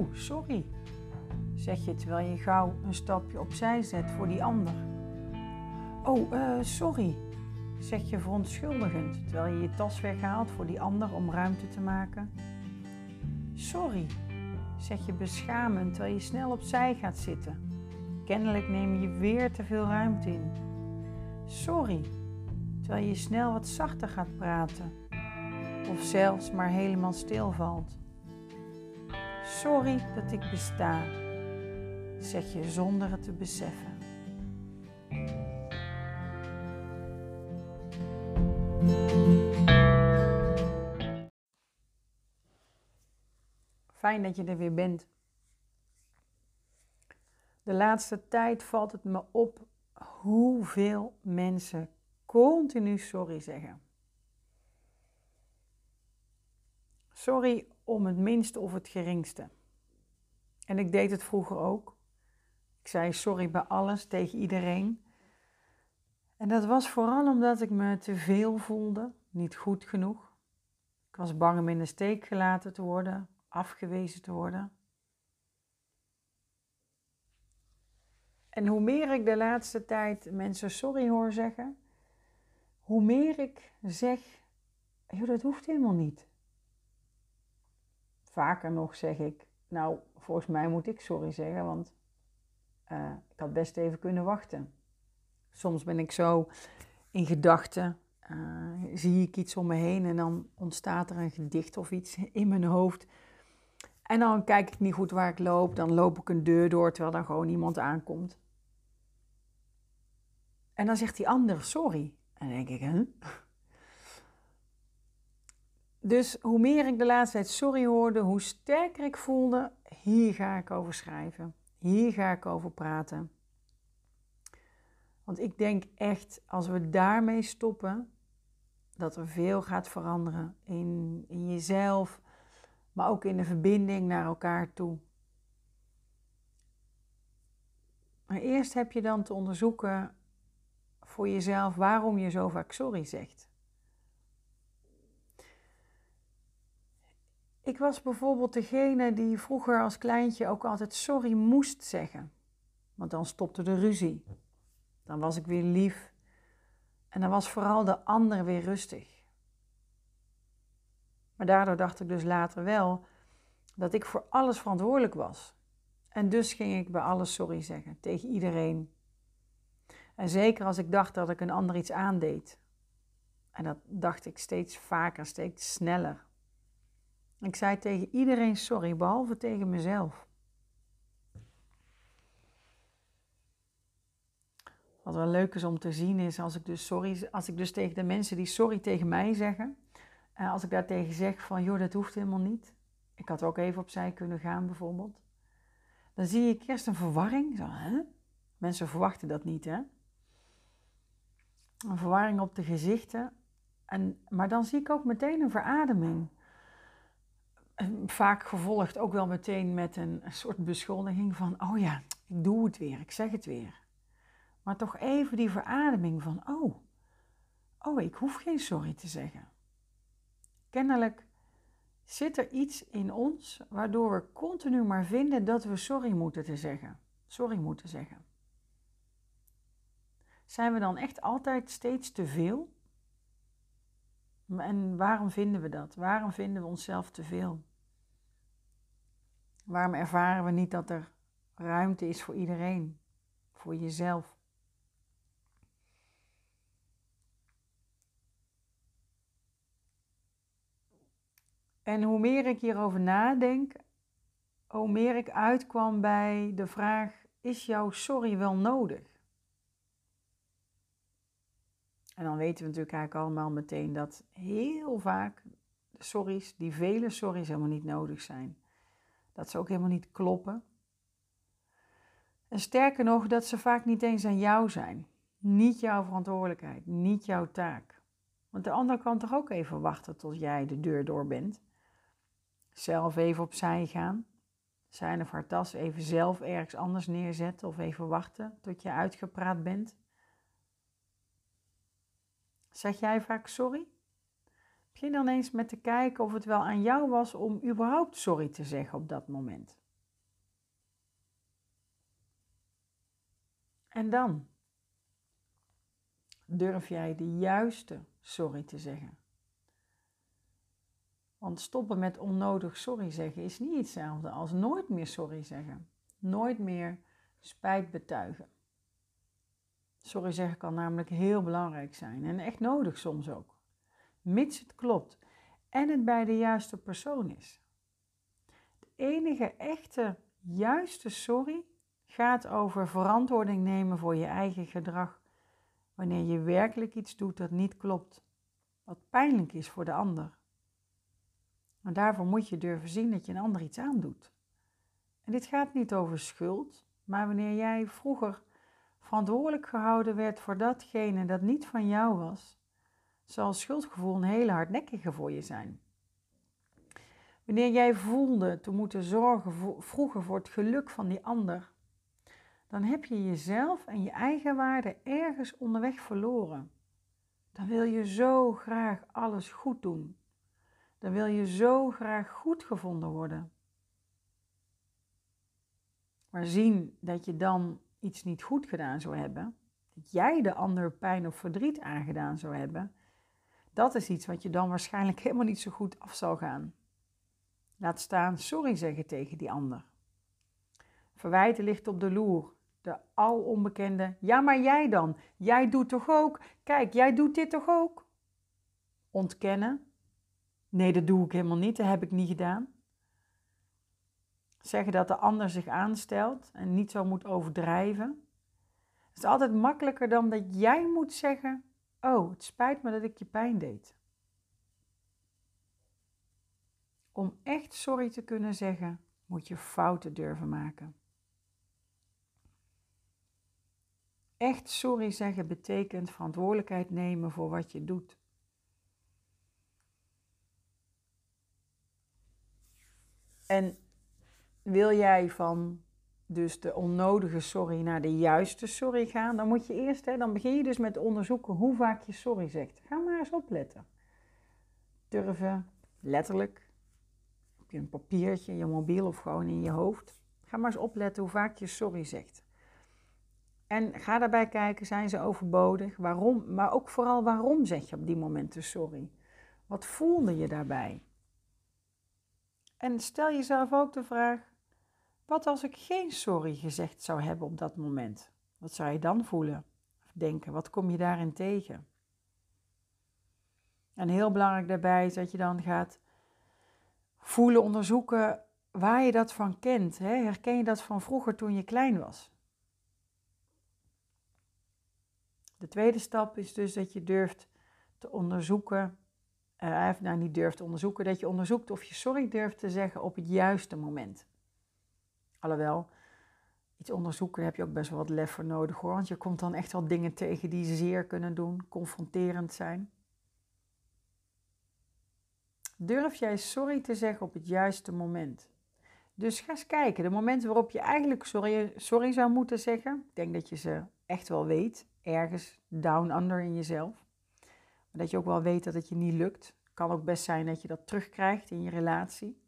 Oh, sorry, zeg je terwijl je gauw een stapje opzij zet voor die ander. Oh, uh, sorry, zeg je verontschuldigend terwijl je je tas weghaalt voor die ander om ruimte te maken. Sorry, zeg je beschamend terwijl je snel opzij gaat zitten. Kennelijk neem je weer te veel ruimte in. Sorry, terwijl je snel wat zachter gaat praten of zelfs maar helemaal stilvalt. Sorry dat ik besta, zeg je zonder het te beseffen. Fijn dat je er weer bent. De laatste tijd valt het me op hoeveel mensen continu sorry zeggen. Sorry om het minste of het geringste. En ik deed het vroeger ook. Ik zei sorry bij alles tegen iedereen. En dat was vooral omdat ik me te veel voelde, niet goed genoeg. Ik was bang om in de steek gelaten te worden, afgewezen te worden. En hoe meer ik de laatste tijd mensen sorry hoor zeggen, hoe meer ik zeg, joh, dat hoeft helemaal niet. Vaker nog zeg ik, nou, volgens mij moet ik sorry zeggen, want uh, ik had best even kunnen wachten. Soms ben ik zo in gedachten, uh, zie ik iets om me heen en dan ontstaat er een gedicht of iets in mijn hoofd. En dan kijk ik niet goed waar ik loop, dan loop ik een deur door terwijl er gewoon iemand aankomt. En dan zegt die ander sorry. En dan denk ik, hè? Dus hoe meer ik de laatste tijd sorry hoorde, hoe sterker ik voelde, hier ga ik over schrijven. Hier ga ik over praten. Want ik denk echt, als we daarmee stoppen, dat er veel gaat veranderen in, in jezelf, maar ook in de verbinding naar elkaar toe. Maar eerst heb je dan te onderzoeken voor jezelf waarom je zo vaak sorry zegt. Ik was bijvoorbeeld degene die vroeger als kleintje ook altijd sorry moest zeggen. Want dan stopte de ruzie. Dan was ik weer lief. En dan was vooral de ander weer rustig. Maar daardoor dacht ik dus later wel dat ik voor alles verantwoordelijk was. En dus ging ik bij alles sorry zeggen, tegen iedereen. En zeker als ik dacht dat ik een ander iets aandeed. En dat dacht ik steeds vaker, steeds sneller. Ik zei tegen iedereen sorry, behalve tegen mezelf. Wat wel leuk is om te zien is als ik dus sorry, als ik dus tegen de mensen die sorry tegen mij zeggen, en als ik daar tegen zeg van joh, dat hoeft helemaal niet. Ik had ook even opzij kunnen gaan bijvoorbeeld. Dan zie ik eerst een verwarring. Zo, hè? Mensen verwachten dat niet, hè? Een verwarring op de gezichten. En, maar dan zie ik ook meteen een verademing vaak gevolgd ook wel meteen met een, soort beschuldiging van, oh ja, ik doe het weer, ik zeg het weer. Maar toch even die verademing van, oh, oh, ik hoef geen sorry te zeggen. Kennelijk zit er iets in ons waardoor we continu maar vinden dat we sorry moeten te zeggen. Sorry moeten zeggen. Zijn we dan echt altijd steeds te veel? En waarom vinden we dat? Waarom vinden we onszelf te veel? Waarom ervaren we niet dat er ruimte is voor iedereen, voor jezelf? En hoe meer ik hierover nadenk, hoe meer ik uitkwam bij de vraag: is jouw sorry wel nodig? En dan weten we natuurlijk eigenlijk allemaal meteen dat heel vaak de sorry's, die vele sorry's helemaal niet nodig zijn dat ze ook helemaal niet kloppen. En sterker nog, dat ze vaak niet eens aan jou zijn. Niet jouw verantwoordelijkheid, niet jouw taak. Want de ander kan toch ook even wachten tot jij de deur door bent. Zelf even opzij gaan. Zijn of haar tas even zelf ergens anders neerzetten of even wachten tot je uitgepraat bent. Zeg jij vaak sorry? Begin dan eens met te kijken of het wel aan jou was om überhaupt sorry te zeggen op dat moment. En dan durf jij de juiste sorry te zeggen. Want stoppen met onnodig sorry zeggen is niet hetzelfde als nooit meer sorry zeggen. Nooit meer spijt betuigen. Sorry zeggen kan namelijk heel belangrijk zijn en echt nodig soms ook. Mits het klopt en het bij de juiste persoon is. De enige echte juiste sorry gaat over verantwoording nemen voor je eigen gedrag wanneer je werkelijk iets doet dat niet klopt, wat pijnlijk is voor de ander. Maar daarvoor moet je durven zien dat je een ander iets aandoet. En dit gaat niet over schuld, maar wanneer jij vroeger verantwoordelijk gehouden werd voor datgene dat niet van jou was, zal schuldgevoel een hele hardnekkige voor je zijn. Wanneer jij voelde te moeten zorgen vroeger voor het geluk van die ander, dan heb je jezelf en je eigen waarde ergens onderweg verloren. Dan wil je zo graag alles goed doen. Dan wil je zo graag goed gevonden worden. Maar zien dat je dan iets niet goed gedaan zou hebben, dat jij de ander pijn of verdriet aangedaan zou hebben, dat is iets wat je dan waarschijnlijk helemaal niet zo goed af zal gaan. Laat staan sorry zeggen tegen die ander. Verwijten ligt op de loer. De al onbekende, ja maar jij dan, jij doet toch ook, kijk, jij doet dit toch ook? Ontkennen, nee dat doe ik helemaal niet, dat heb ik niet gedaan. Zeggen dat de ander zich aanstelt en niet zo moet overdrijven. Het is altijd makkelijker dan dat jij moet zeggen, oh het spijt me dat ik je pijn deed. Om echt sorry te kunnen zeggen, moet je fouten durven maken. Echt sorry zeggen betekent verantwoordelijkheid nemen voor wat je doet. En wil jij van dus de onnodige sorry naar de juiste sorry gaan, dan moet je eerst, hè, dan begin je dus met onderzoeken hoe vaak je sorry zegt. Ga maar eens opletten. Durven, letterlijk, op je papiertje, je mobiel of gewoon in je hoofd. Ga maar eens opletten hoe vaak je sorry zegt. En ga daarbij kijken, zijn ze overbodig? Waarom? Maar ook vooral waarom zeg je op die momenten sorry? Wat voelde je daarbij? En stel jezelf ook de vraag, wat als ik geen sorry gezegd zou hebben op dat moment? Wat zou je dan voelen of denken? Wat kom je daarin tegen? En heel belangrijk daarbij is dat je dan gaat voelen, onderzoeken waar je dat van kent. Hè? Herken je dat van vroeger toen je klein was? De tweede stap is dus dat je durft te onderzoeken, uh, nou niet durft te onderzoeken, dat je onderzoekt of je sorry durft te zeggen op het juiste moment. Alhoewel, iets onderzoeken heb je ook best wel wat lef voor nodig hoor, want je komt dan echt wel dingen tegen die zeer kunnen doen, confronterend zijn. Durf jij sorry te zeggen op het juiste moment? Dus ga eens kijken, de momenten waarop je eigenlijk sorry, sorry zou moeten zeggen, ik denk dat je ze echt wel weet, ergens down under in jezelf. Maar dat je ook wel weet dat het je niet lukt. Kan ook best zijn dat je dat terugkrijgt in je relatie.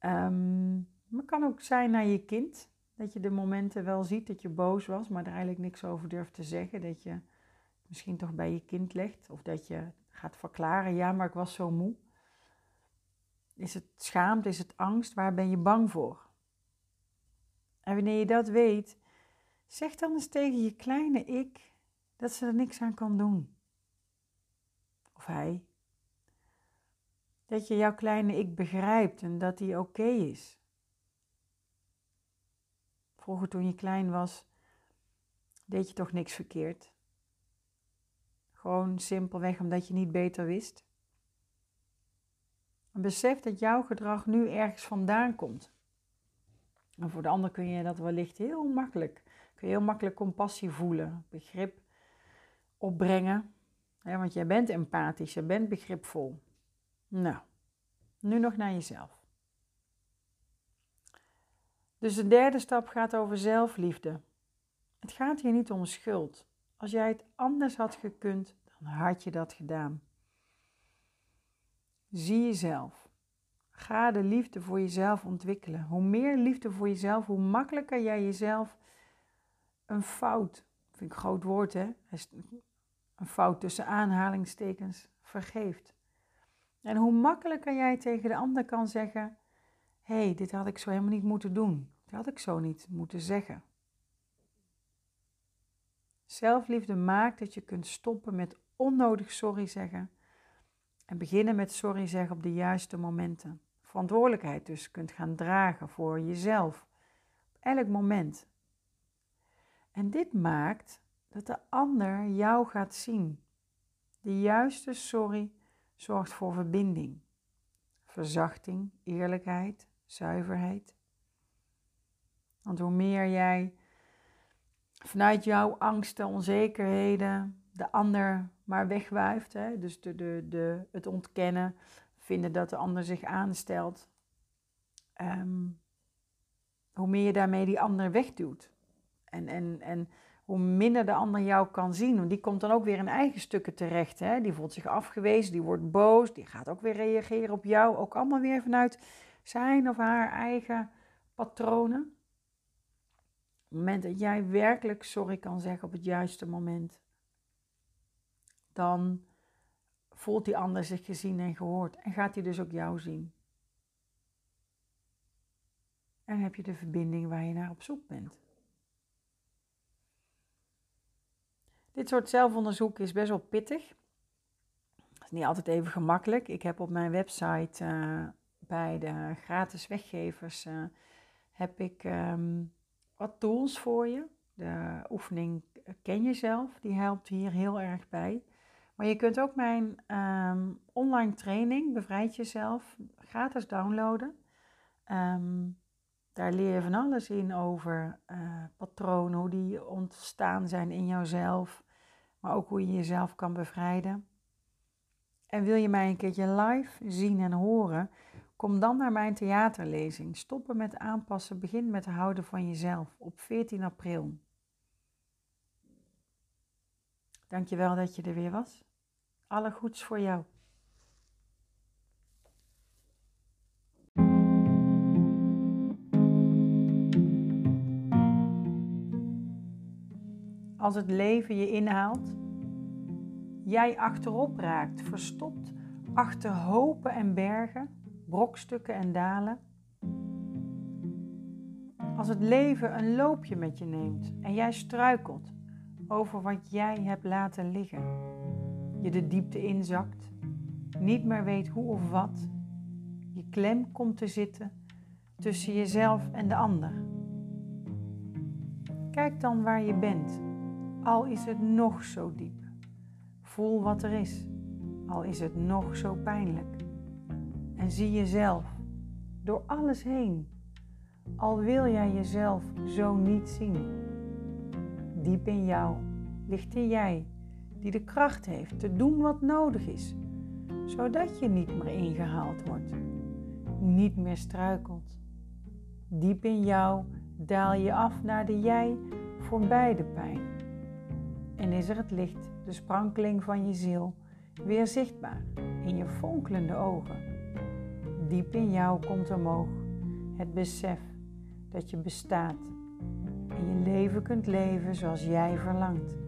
Um, maar het kan ook zijn naar je kind. Dat je de momenten wel ziet dat je boos was, maar er eigenlijk niks over durft te zeggen. Dat je misschien toch bij je kind legt. Of dat je gaat verklaren, ja, maar ik was zo moe. Is het schaamte, is het angst? Waar ben je bang voor? En wanneer je dat weet, zeg dan eens tegen je kleine ik dat ze er niks aan kan doen. Of hij. Dat je jouw kleine ik begrijpt en dat hij oké is. Vroeger toen je klein was, deed je toch niks verkeerd. Gewoon simpelweg omdat je niet beter wist. Besef dat jouw gedrag nu ergens vandaan komt. En voor de ander kun je dat wellicht heel makkelijk, kun je heel makkelijk compassie voelen, begrip opbrengen. want jij bent empathisch, je bent begripvol. Nou, nu nog naar jezelf. Dus de derde stap gaat over zelfliefde. Het gaat hier niet om schuld. Als jij het anders had gekund, dan had je dat gedaan. Zie jezelf. Ga de liefde voor jezelf ontwikkelen. Hoe meer liefde voor jezelf, hoe makkelijker jij jezelf een fout, vind ik een groot woord hè, een fout tussen aanhalingstekens, vergeeft. En hoe makkelijker jij tegen de ander kan zeggen: hey, dit had ik zo helemaal niet moeten doen. Dit had ik zo niet moeten zeggen. Zelfliefde maakt dat je kunt stoppen met onnodig sorry zeggen en beginnen met sorry zeggen op de juiste momenten. Verantwoordelijkheid dus kunt gaan dragen voor jezelf op elk moment. En dit maakt dat de ander jou gaat zien. De juiste sorry zorgt voor verbinding, verzachting, eerlijkheid, zuiverheid. Want hoe meer jij vanuit jouw angsten, onzekerheden de ander maar wegwuift, hè, dus de, de, de, het ontkennen, vinden dat de ander zich aanstelt, ehm, hoe meer je daarmee die ander wegduwt. En, en, en hoe minder de ander jou kan zien. Want die komt dan ook weer in eigen stukken terecht. Hè? Die voelt zich afgewezen, die wordt boos, die gaat ook weer reageren op jou. Ook allemaal weer vanuit zijn of haar eigen patronen. Op het moment dat jij werkelijk sorry kan zeggen op het juiste moment, dan voelt die ander zich gezien en gehoord en gaat hij dus ook jou zien. En heb je de verbinding waar je naar op zoek bent. Dit soort zelfonderzoek is best wel pittig. Het is niet altijd even gemakkelijk. Ik heb op mijn website uh, bij de gratis weggevers uh, heb ik um, wat tools voor je. De oefening Ken Jezelf, die helpt hier heel erg bij. Maar je kunt ook mijn um, online training Bevrijd Jezelf gratis downloaden. Um, daar leer je van alles in over uh, patronen, hoe die ontstaan zijn in jouzelf, maar ook hoe je jezelf kan bevrijden. En wil je mij een keertje live zien en horen, kom dan naar mijn theaterlezing. Stoppen met aanpassen, begin met houden van jezelf op 14 april. Dankjewel dat je er weer was. Alle goeds voor jou. als het leven je inhaalt, jij achterop raakt, verstopt achter hopen en bergen, brokstukken en dalen. Als het leven een loopje met je neemt en jij struikelt over wat jij hebt laten liggen, je de diepte inzakt, niet meer weet hoe of wat, je klem komt te zitten tussen jezelf en de ander. Kijk dan waar je bent al is het nog zo diep. Voel wat er is, al is het nog zo pijnlijk. En zie jezelf door alles heen, al wil jij jezelf zo niet zien. Diep in jou ligt er jij, die de kracht heeft te doen wat nodig is, zodat je niet meer ingehaald wordt, niet meer struikelt. Diep in jou daal je af naar de jij voorbij de pijn en is er het licht, de sprankeling van je ziel, weer zichtbaar in je fonkelende ogen. Diep in jou komt omhoog het besef dat je bestaat en je leven kunt leven zoals jij verlangt.